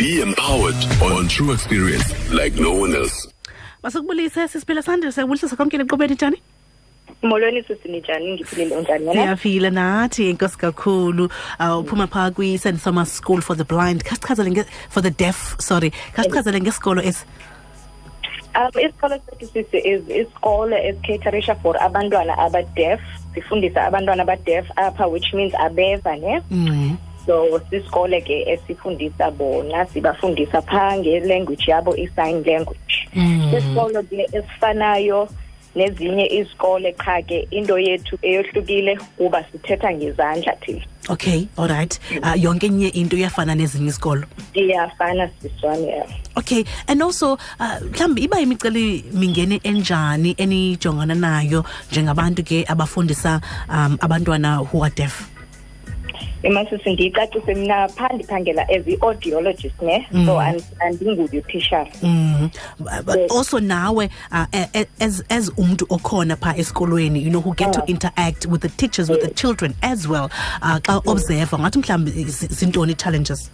Be empowered on true experience like no one else. masukubulise sisiphila sandile siyabulisisa konke eqobeni njani? Molweni ngiphilile unjani siyaphila nathi enkosi kakhulu. Uh, uphuma phaa kwi-st thomas school for the blind. Khasichazele nge- for the deaf sorry. Khasichazele ngesikolo esi? Um isikolo sethu sisi is isikolo esicaterisha for abantwana abadef sifundisa abantwana abadef apha which means abeva ne? Mm. So sisikole ke esifundisa bona sibafundisa phaa ngelanguage yabo i-sign language. Mm. isikolo ke esifanayo nezinye izikole qha ke into yethu eyohlukile kuba sithetha ngezandla thina. Okay alright uh, yonke enye into iyafana nezinye isikolo? Iyafana siswami yeah. okay and also uh, mhlawumbi iba yimiceli mingeni enjani enijongana nayo njengabantu ke abafundisa um abantwana who are deaf? Emasisi ndiyicacise mna phaa ndiphangela as i-audiologist ne? So and- andinguye utishara Mm. But also nawe uh, as as umntu okhona pha esikolweni you know who get to Ah. interact with the teachers with the children as well uh, xa observe ngathi mhlawumbi zi- zintoni challenges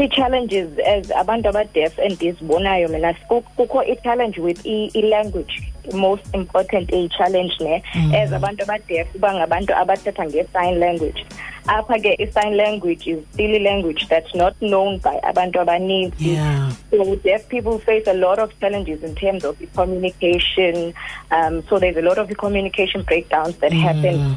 ii-challenges as abantu abadef endizibonayo mina ku- kukho i-challenge with i- i-language most important i-challenge ne as abantu abadef uba ngabantu abathetha nge-sign language apha ke i-sign language is still a language that's not known by abantu abaninzi yeah So deaf people face a lot of challenges in terms of communication. Um, so there's a lot of communication breakdowns that happen.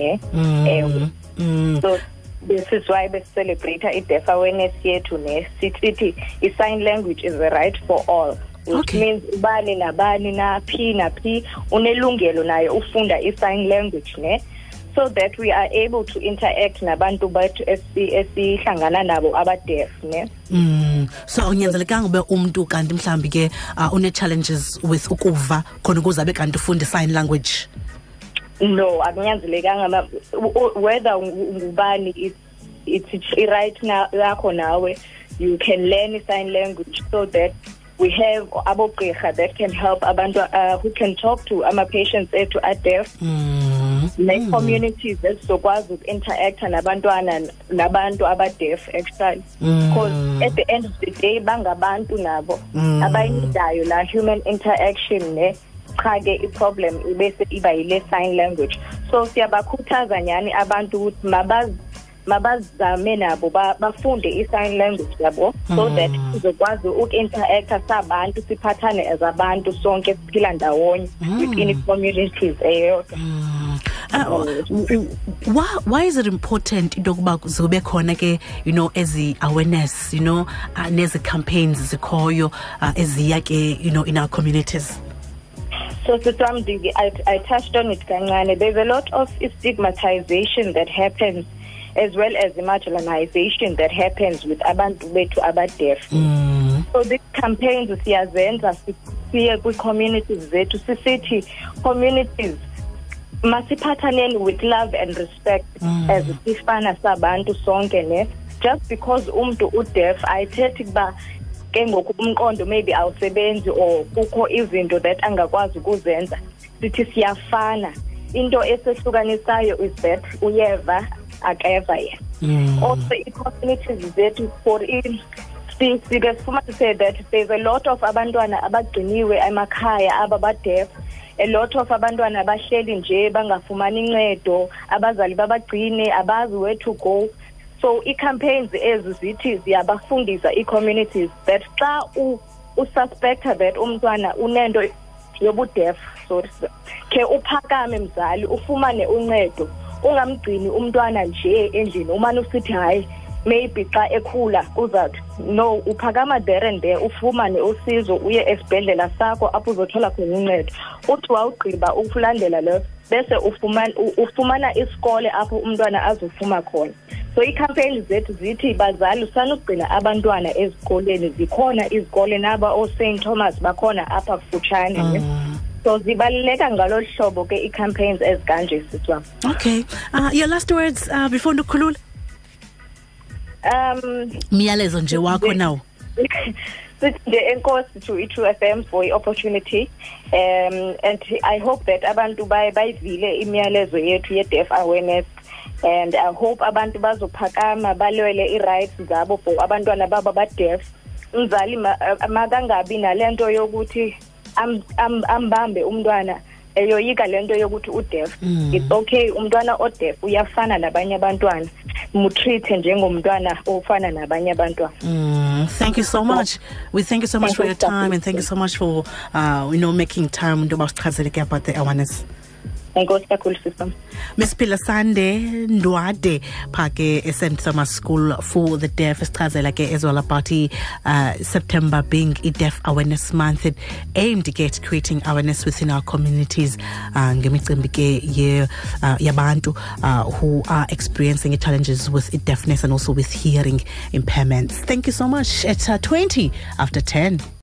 eh? mm. Mm. So this is why we celebrate a deaf awareness yethu ne sithi i-sign language is a right for all. Which Okay. means ubani nabani naphi naphi unelungelo naye ufunda i-sign language ne so that we are able to interact nabantu bethu esi- esihlangana nabo abadef ne Mm. so awunyanzelekanga ube umntu kanti mhlawumbi ke uh, une-challenges with ukuva khona ukuze abe kanti ufunda i-sign language no akunyanzelekanga ma- u- u- whether ungubani it's it's i-right na- yakho nawe. You can learn i-sign language so that we have abogqirha that can help abantu uh, who can talk to ama-patients ethu are-deaf mm. ne-communities ezizokwazi uku-interacta nabantwana nabantu aba-deaf actually. Because at the end of the day bangabantu nabo. Mm. abayinidayo la human interaction ne i-problem ibese iba yile sign language. So siyabakhuthaza abantu ukuthi mabaz mabazame nabo bafunde i-sign language yabo so that sizokwazi uku-interacta sabantu siphathane as abantu sonke siphila ndawonye within i-communities eyodwa. Uh, why, why is it important into yokuba zibe khona ke you know ezi awareness you know uh, nezi campaigns zikhoyo uh, eziya ke you know in our communities So, Sitam, I, I touched on it, kancane. There's a lot of stigmatization that happens, as well as the marginalization that happens with abantu bethu abadef. mm. So these campaigns siyazenza siye kwi-communities zethu sisithi communities masiphathaneni with love and respect as sifana sabantu sonke ne just because umntu udef ayithethi kuba ke ngoku umqondo maybe awusebenzi or kukho izinto that angakwazi ukuzenza. Sithi siyafana. Into esehlukanisayo is that uyeva akeva yena. Mm. also i-communities zethu for i- si- sike sifumanise that there's a lot of abantwana abagciniwe emakhaya aba badef a lot of abantwana abahleli nje bangafumani ncedo. Abazali babagcine abazi where to go. So ii-campaigns ezi zithi ziyabafundisa ii-communities that xa u- ususpecta that umntwana unento yobudef sorry khe uphakame mzali ufumane uncedo ungamgcini umntwana nje endlini umane usithi hayi maybe xa ekhula uzawuthi no uphakama there and there ufumane usizo uye esibhedlela sakho apho uzothola khona uncedo. Uthi wawugqiba ukulandela leyo bese ufumana u- ufumana isikole apho umntwana azofuma khona. So iikhampeyini zethu zithi bazali usanugcina abantwana ezikoleni zikhona izikole naba oost thomas bakhona apha kufutshane ne? So zibaluleka ngalo hlobo ke ii-campaigns ezikanje siswam okay. Uh, your last words uh, before ndikhulule um myalezo nje wakho nawo sithi nje enkosi to i-true fm for i-opportunity. Um and i hope that abantu baye bayivile imiyalezo yethu ye-deaf awareness. And i hope abantu bazophakama balwele ii-rights zabo for abantwana babo abadef umzali ma- makangabi nale nto yokuthi am- am- ambambe umntwana eyoyika le nto yokuthi udef it's okay umntwana odef uyafana nabanye abantwana. Mutreathe njengomntwana ofana nabanye abantwana. Mm, thank you so much. We thank you so much Thank for your time and thank you so much for uh, you know making time. Into basichazele ke about the awareness. Enkosi kakhulu system Miss Pilasande Ndwade pha ke eSt Thomas School for the Deaf esichazela ke as well about uh, September being a Deaf Awareness Month it aimed at creating awareness within our communities uh, ngemicimbi ke ye uh, yabantu uh, who are experiencing challenges with deafness and also with hearing impairments. Thank you so much. It's uh, 20 after 10.